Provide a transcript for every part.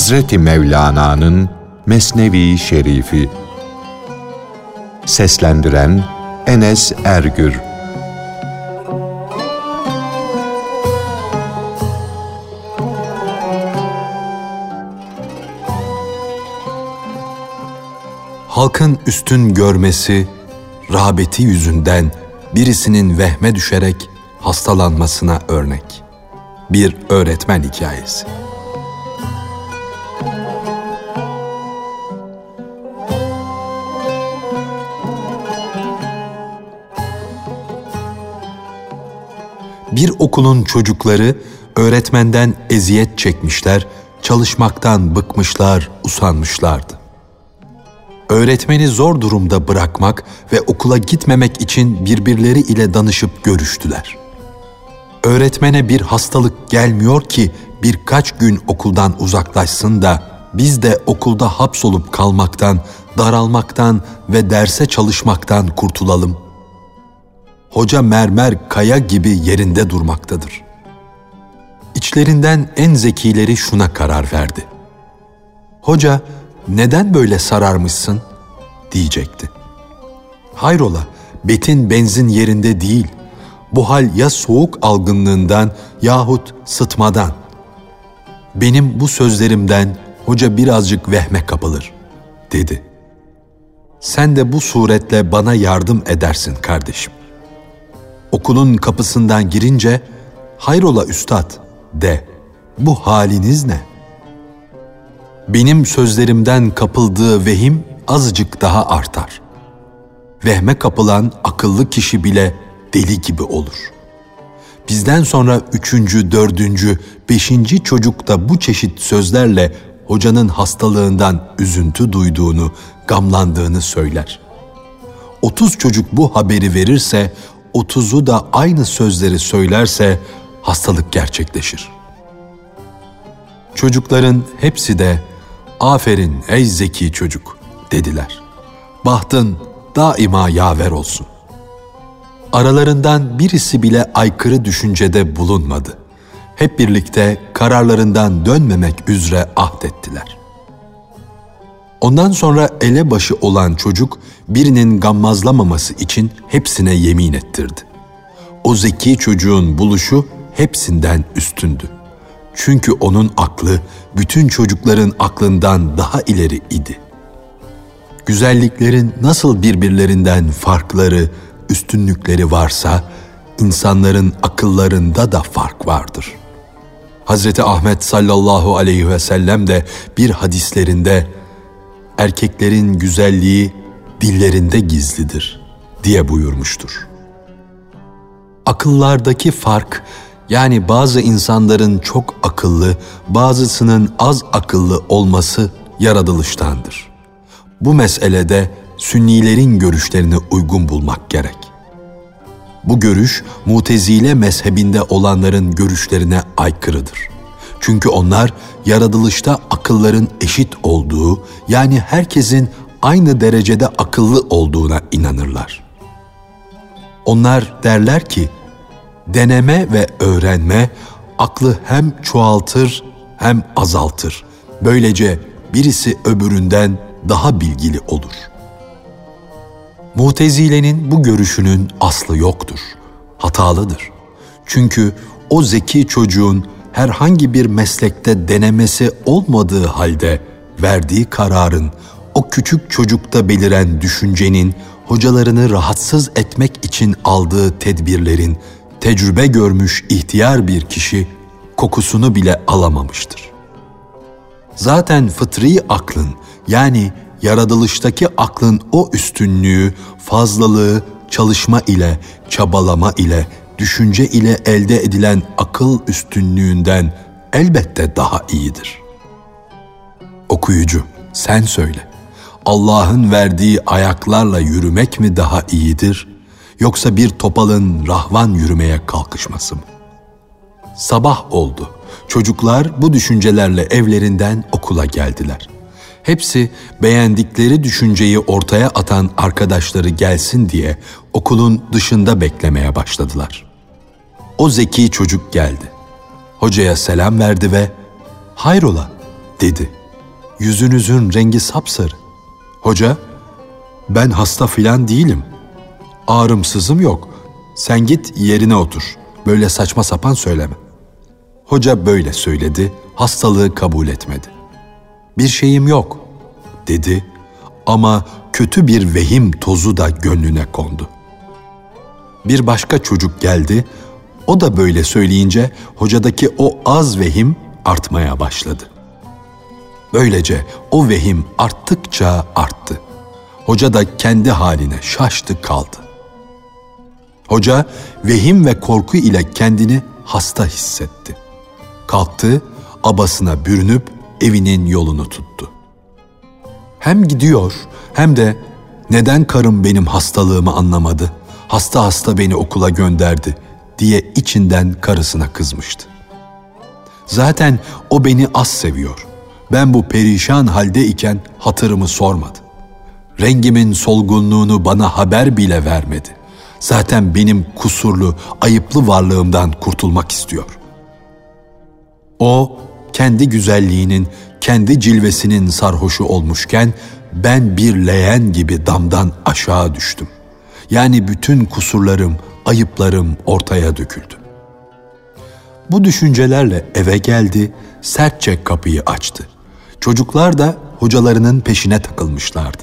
Hazreti Mevlana'nın Mesnevi Şerifi Seslendiren Enes Ergür Halkın üstün görmesi, rağbeti yüzünden birisinin vehme düşerek hastalanmasına örnek. Bir öğretmen hikayesi. Bir okulun çocukları öğretmenden eziyet çekmişler, çalışmaktan bıkmışlar, usanmışlardı. Öğretmeni zor durumda bırakmak ve okula gitmemek için birbirleri ile danışıp görüştüler. Öğretmene bir hastalık gelmiyor ki birkaç gün okuldan uzaklaşsın da biz de okulda hapsolup kalmaktan, daralmaktan ve derse çalışmaktan kurtulalım. Hoca mermer kaya gibi yerinde durmaktadır. İçlerinden en zekileri şuna karar verdi. Hoca neden böyle sararmışsın diyecekti. Hayrola betin benzin yerinde değil. Bu hal ya soğuk algınlığından yahut sıtmadan. Benim bu sözlerimden hoca birazcık vehme kapılır dedi. Sen de bu suretle bana yardım edersin kardeşim. Okulun kapısından girince hayrola üstad de. Bu haliniz ne? Benim sözlerimden kapıldığı vehim azıcık daha artar. Vehme kapılan akıllı kişi bile deli gibi olur. Bizden sonra üçüncü, dördüncü, beşinci çocuk da bu çeşit sözlerle hocanın hastalığından üzüntü duyduğunu, gamlandığını söyler. Otuz çocuk bu haberi verirse, otuzu da aynı sözleri söylerse hastalık gerçekleşir. Çocukların hepsi de aferin ey zeki çocuk dediler. Bahtın daima yaver olsun. Aralarından birisi bile aykırı düşüncede bulunmadı. Hep birlikte kararlarından dönmemek üzere ahdettiler. Ondan sonra elebaşı olan çocuk birinin gammazlamaması için hepsine yemin ettirdi. O zeki çocuğun buluşu hepsinden üstündü. Çünkü onun aklı bütün çocukların aklından daha ileri idi.'' güzelliklerin nasıl birbirlerinden farkları, üstünlükleri varsa, insanların akıllarında da fark vardır. Hazreti Ahmet sallallahu aleyhi ve sellem de bir hadislerinde erkeklerin güzelliği dillerinde gizlidir diye buyurmuştur. Akıllardaki fark yani bazı insanların çok akıllı, bazısının az akıllı olması yaratılıştandır bu meselede Sünnilerin görüşlerini uygun bulmak gerek. Bu görüş Mutezile mezhebinde olanların görüşlerine aykırıdır. Çünkü onlar yaratılışta akılların eşit olduğu yani herkesin aynı derecede akıllı olduğuna inanırlar. Onlar derler ki deneme ve öğrenme aklı hem çoğaltır hem azaltır. Böylece birisi öbüründen daha bilgili olur. Mutezile'nin bu görüşünün aslı yoktur. Hatalıdır. Çünkü o zeki çocuğun herhangi bir meslekte denemesi olmadığı halde verdiği kararın o küçük çocukta beliren düşüncenin hocalarını rahatsız etmek için aldığı tedbirlerin tecrübe görmüş ihtiyar bir kişi kokusunu bile alamamıştır. Zaten fıtri aklın yani yaratılıştaki aklın o üstünlüğü, fazlalığı çalışma ile, çabalama ile, düşünce ile elde edilen akıl üstünlüğünden elbette daha iyidir. Okuyucu, sen söyle. Allah'ın verdiği ayaklarla yürümek mi daha iyidir yoksa bir topalın rahvan yürümeye kalkışması mı? Sabah oldu. Çocuklar bu düşüncelerle evlerinden okula geldiler. Hepsi beğendikleri düşünceyi ortaya atan arkadaşları gelsin diye okulun dışında beklemeye başladılar. O zeki çocuk geldi. Hocaya selam verdi ve "Hayrola? dedi. Yüzünüzün rengi sapsarı. Hoca, ben hasta filan değilim. Ağrımsızım yok. Sen git yerine otur. Böyle saçma sapan söyleme. Hoca böyle söyledi, hastalığı kabul etmedi. Bir şeyim yok, dedi ama kötü bir vehim tozu da gönlüne kondu. Bir başka çocuk geldi, o da böyle söyleyince hocadaki o az vehim artmaya başladı. Böylece o vehim arttıkça arttı. Hoca da kendi haline şaştı kaldı. Hoca vehim ve korku ile kendini hasta hissetti. Kalktı, abasına bürünüp evinin yolunu tuttu. Hem gidiyor hem de neden karım benim hastalığımı anlamadı, hasta hasta beni okula gönderdi diye içinden karısına kızmıştı. Zaten o beni az seviyor. Ben bu perişan halde iken hatırımı sormadı. Rengimin solgunluğunu bana haber bile vermedi. Zaten benim kusurlu, ayıplı varlığımdan kurtulmak istiyor. O kendi güzelliğinin, kendi cilvesinin sarhoşu olmuşken ben bir leğen gibi damdan aşağı düştüm. Yani bütün kusurlarım, ayıplarım ortaya döküldü. Bu düşüncelerle eve geldi, sertçe kapıyı açtı. Çocuklar da hocalarının peşine takılmışlardı.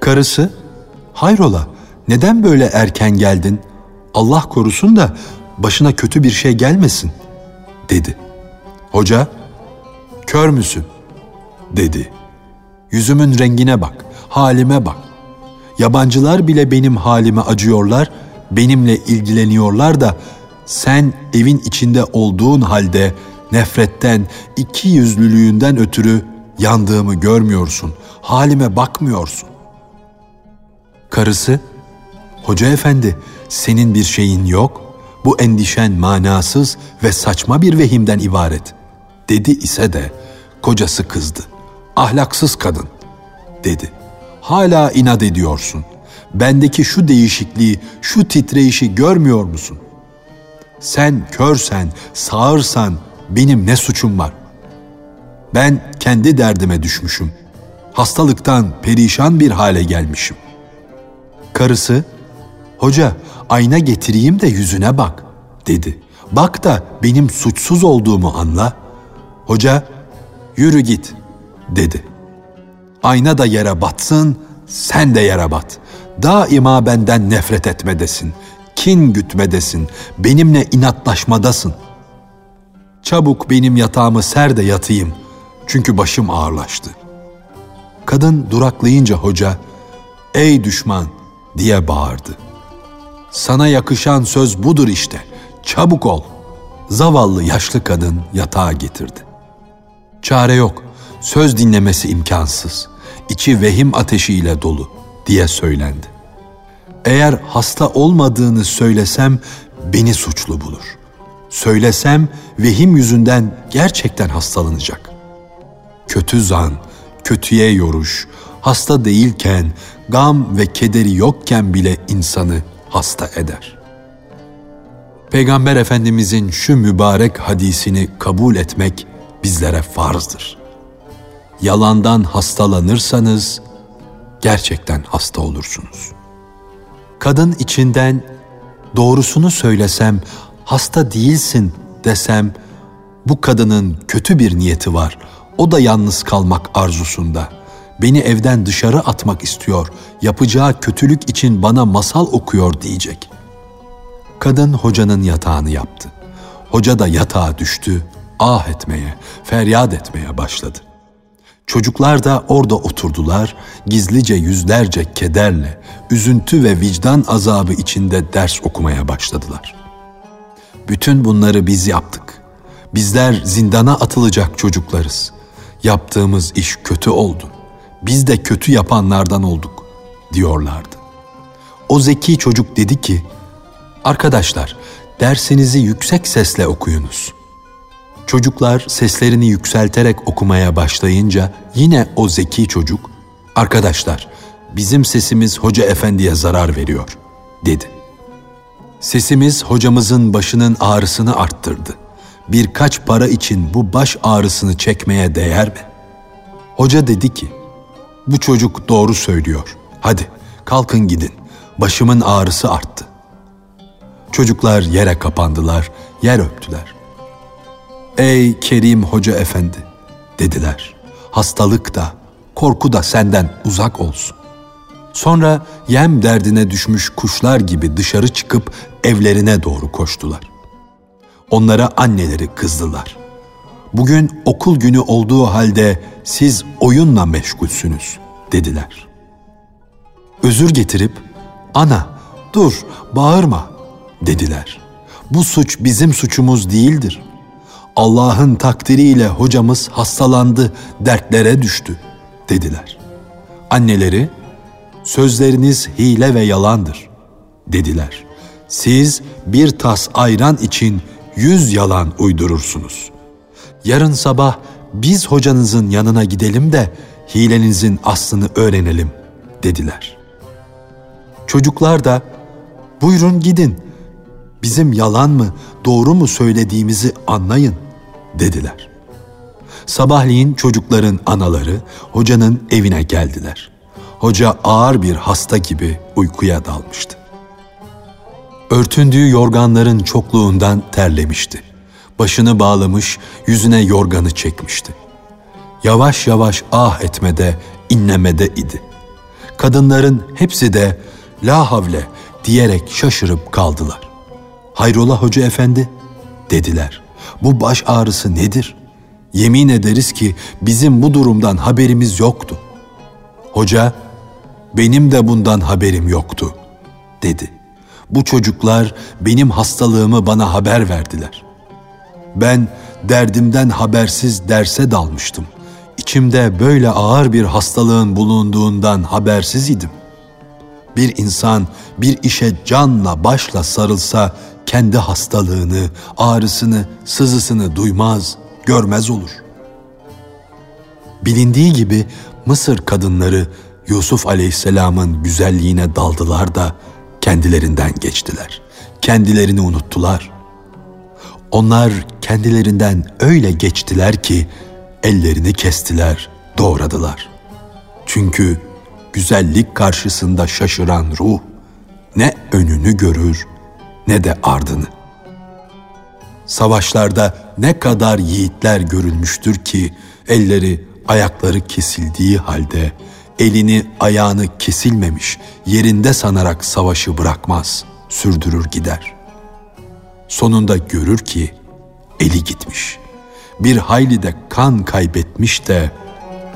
Karısı, hayrola neden böyle erken geldin? Allah korusun da başına kötü bir şey gelmesin, dedi. Hoca, kör müsün? dedi. Yüzümün rengine bak, halime bak. Yabancılar bile benim halime acıyorlar, benimle ilgileniyorlar da sen evin içinde olduğun halde nefretten, iki yüzlülüğünden ötürü yandığımı görmüyorsun, halime bakmıyorsun. Karısı, Hoca efendi, senin bir şeyin yok, bu endişen manasız ve saçma bir vehimden ibaret. Dedi ise de kocası kızdı. Ahlaksız kadın, dedi. Hala inat ediyorsun. Bendeki şu değişikliği, şu titreyişi görmüyor musun? Sen körsen, sağırsan benim ne suçum var? Ben kendi derdime düşmüşüm. Hastalıktan perişan bir hale gelmişim. Karısı, hoca ayna getireyim de yüzüne bak dedi. Bak da benim suçsuz olduğumu anla. Hoca, yürü git dedi. Ayna da yere batsın, sen de yere bat. Daima benden nefret etmedesin, kin gütmedesin, benimle inatlaşmadasın. Çabuk benim yatağımı ser de yatayım, çünkü başım ağırlaştı. Kadın duraklayınca hoca, ey düşman diye bağırdı. Sana yakışan söz budur işte, çabuk ol. Zavallı yaşlı kadın yatağa getirdi. Çare yok, söz dinlemesi imkansız, içi vehim ateşiyle dolu diye söylendi. Eğer hasta olmadığını söylesem beni suçlu bulur. Söylesem vehim yüzünden gerçekten hastalanacak. Kötü zan, kötüye yoruş, hasta değilken, gam ve kederi yokken bile insanı hasta eder. Peygamber Efendimizin şu mübarek hadisini kabul etmek bizlere farzdır. Yalandan hastalanırsanız gerçekten hasta olursunuz. Kadın içinden doğrusunu söylesem hasta değilsin desem bu kadının kötü bir niyeti var. O da yalnız kalmak arzusunda. Beni evden dışarı atmak istiyor. Yapacağı kötülük için bana masal okuyor diyecek. Kadın hocanın yatağını yaptı. Hoca da yatağa düştü, ah etmeye, feryat etmeye başladı. Çocuklar da orada oturdular, gizlice yüzlerce kederle, üzüntü ve vicdan azabı içinde ders okumaya başladılar. Bütün bunları biz yaptık. Bizler zindana atılacak çocuklarız. Yaptığımız iş kötü oldu. Biz de kötü yapanlardan olduk diyorlardı. O zeki çocuk dedi ki, Arkadaşlar, dersinizi yüksek sesle okuyunuz. Çocuklar seslerini yükselterek okumaya başlayınca yine o zeki çocuk, arkadaşlar bizim sesimiz hoca efendiye zarar veriyor dedi. Sesimiz hocamızın başının ağrısını arttırdı. Birkaç para için bu baş ağrısını çekmeye değer mi? Hoca dedi ki, bu çocuk doğru söylüyor. Hadi kalkın gidin. Başımın ağrısı arttı. Çocuklar yere kapandılar, yer öptüler. Ey Kerim Hoca Efendi dediler. Hastalık da, korku da senden uzak olsun. Sonra yem derdine düşmüş kuşlar gibi dışarı çıkıp evlerine doğru koştular. Onlara anneleri kızdılar. Bugün okul günü olduğu halde siz oyunla meşgulsünüz dediler. Özür getirip ana dur bağırma dediler. Bu suç bizim suçumuz değildir. Allah'ın takdiriyle hocamız hastalandı, dertlere düştü dediler. Anneleri sözleriniz hile ve yalandır dediler. Siz bir tas ayran için yüz yalan uydurursunuz. Yarın sabah biz hocanızın yanına gidelim de hilenizin aslını öğrenelim dediler. Çocuklar da buyurun gidin bizim yalan mı doğru mu söylediğimizi anlayın dediler. Sabahleyin çocukların anaları hocanın evine geldiler. Hoca ağır bir hasta gibi uykuya dalmıştı. Örtündüğü yorganların çokluğundan terlemişti. Başını bağlamış, yüzüne yorganı çekmişti. Yavaş yavaş ah etmede, inlemede idi. Kadınların hepsi de la havle diyerek şaşırıp kaldılar. Hayrola hoca efendi dediler. Bu baş ağrısı nedir? Yemin ederiz ki bizim bu durumdan haberimiz yoktu. Hoca benim de bundan haberim yoktu dedi. Bu çocuklar benim hastalığımı bana haber verdiler. Ben derdimden habersiz derse dalmıştım. İçimde böyle ağır bir hastalığın bulunduğundan habersiz idim. Bir insan bir işe canla başla sarılsa kendi hastalığını, ağrısını, sızısını duymaz, görmez olur. Bilindiği gibi Mısır kadınları Yusuf Aleyhisselam'ın güzelliğine daldılar da kendilerinden geçtiler. Kendilerini unuttular. Onlar kendilerinden öyle geçtiler ki ellerini kestiler, doğradılar. Çünkü güzellik karşısında şaşıran ruh ne önünü görür ne de ardını. Savaşlarda ne kadar yiğitler görülmüştür ki elleri, ayakları kesildiği halde elini, ayağını kesilmemiş, yerinde sanarak savaşı bırakmaz, sürdürür gider. Sonunda görür ki eli gitmiş. Bir hayli de kan kaybetmiş de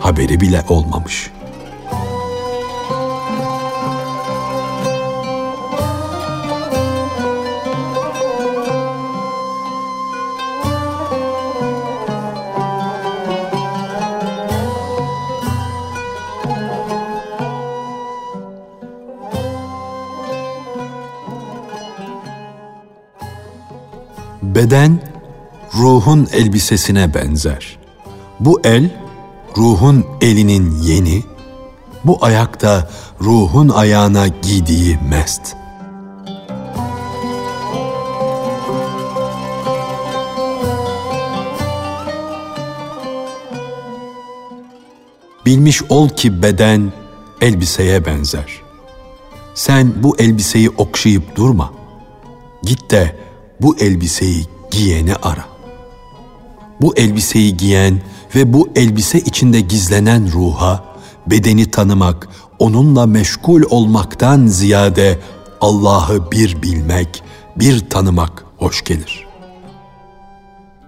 haberi bile olmamış.'' Beden ruhun elbisesine benzer. Bu el ruhun elinin yeni, bu ayakta ruhun ayağına giydiği mest. Bilmiş ol ki beden elbiseye benzer. Sen bu elbiseyi okşayıp durma. Git de bu elbiseyi giyeni ara. Bu elbiseyi giyen ve bu elbise içinde gizlenen ruha bedeni tanımak, onunla meşgul olmaktan ziyade Allah'ı bir bilmek, bir tanımak hoş gelir.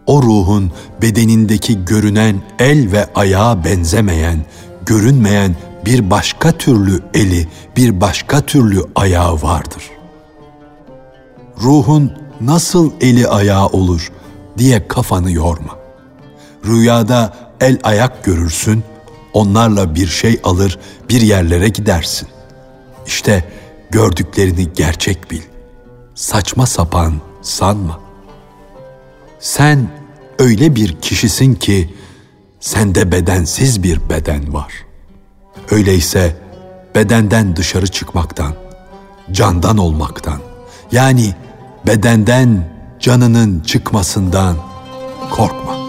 O ruhun bedenindeki görünen el ve ayağa benzemeyen, görünmeyen bir başka türlü eli, bir başka türlü ayağı vardır. Ruhun nasıl eli ayağı olur diye kafanı yorma. Rüyada el ayak görürsün, onlarla bir şey alır, bir yerlere gidersin. İşte gördüklerini gerçek bil. Saçma sapan sanma. Sen öyle bir kişisin ki sende bedensiz bir beden var. Öyleyse bedenden dışarı çıkmaktan, candan olmaktan, yani bedenden canının çıkmasından korkma.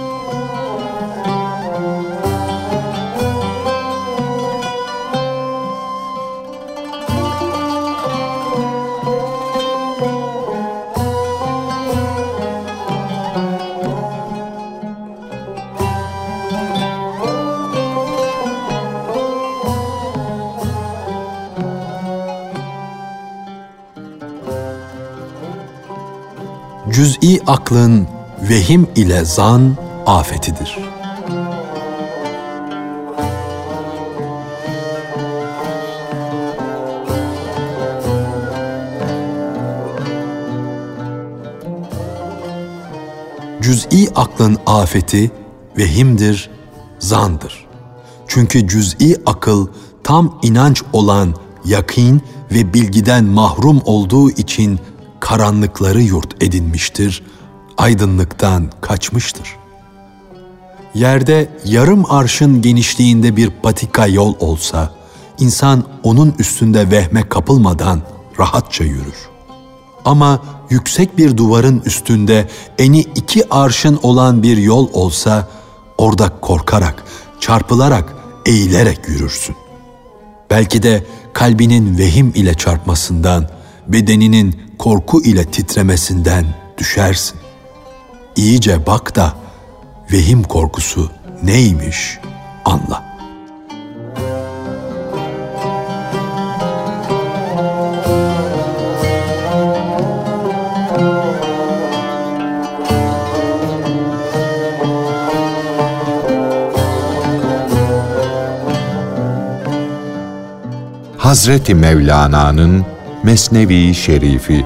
Cüz'i aklın vehim ile zan afetidir. Cüz'i aklın afeti vehimdir, zandır. Çünkü cüz'i akıl tam inanç olan yakin ve bilgiden mahrum olduğu için karanlıkları yurt edinmiştir, aydınlıktan kaçmıştır. Yerde yarım arşın genişliğinde bir patika yol olsa, insan onun üstünde vehme kapılmadan rahatça yürür. Ama yüksek bir duvarın üstünde eni iki arşın olan bir yol olsa, orada korkarak, çarpılarak, eğilerek yürürsün. Belki de kalbinin vehim ile çarpmasından, bedeninin korku ile titremesinden düşersin. İyice bak da vehim korkusu neymiş anla. Hazreti Mevlana'nın Mesnevi Şerifi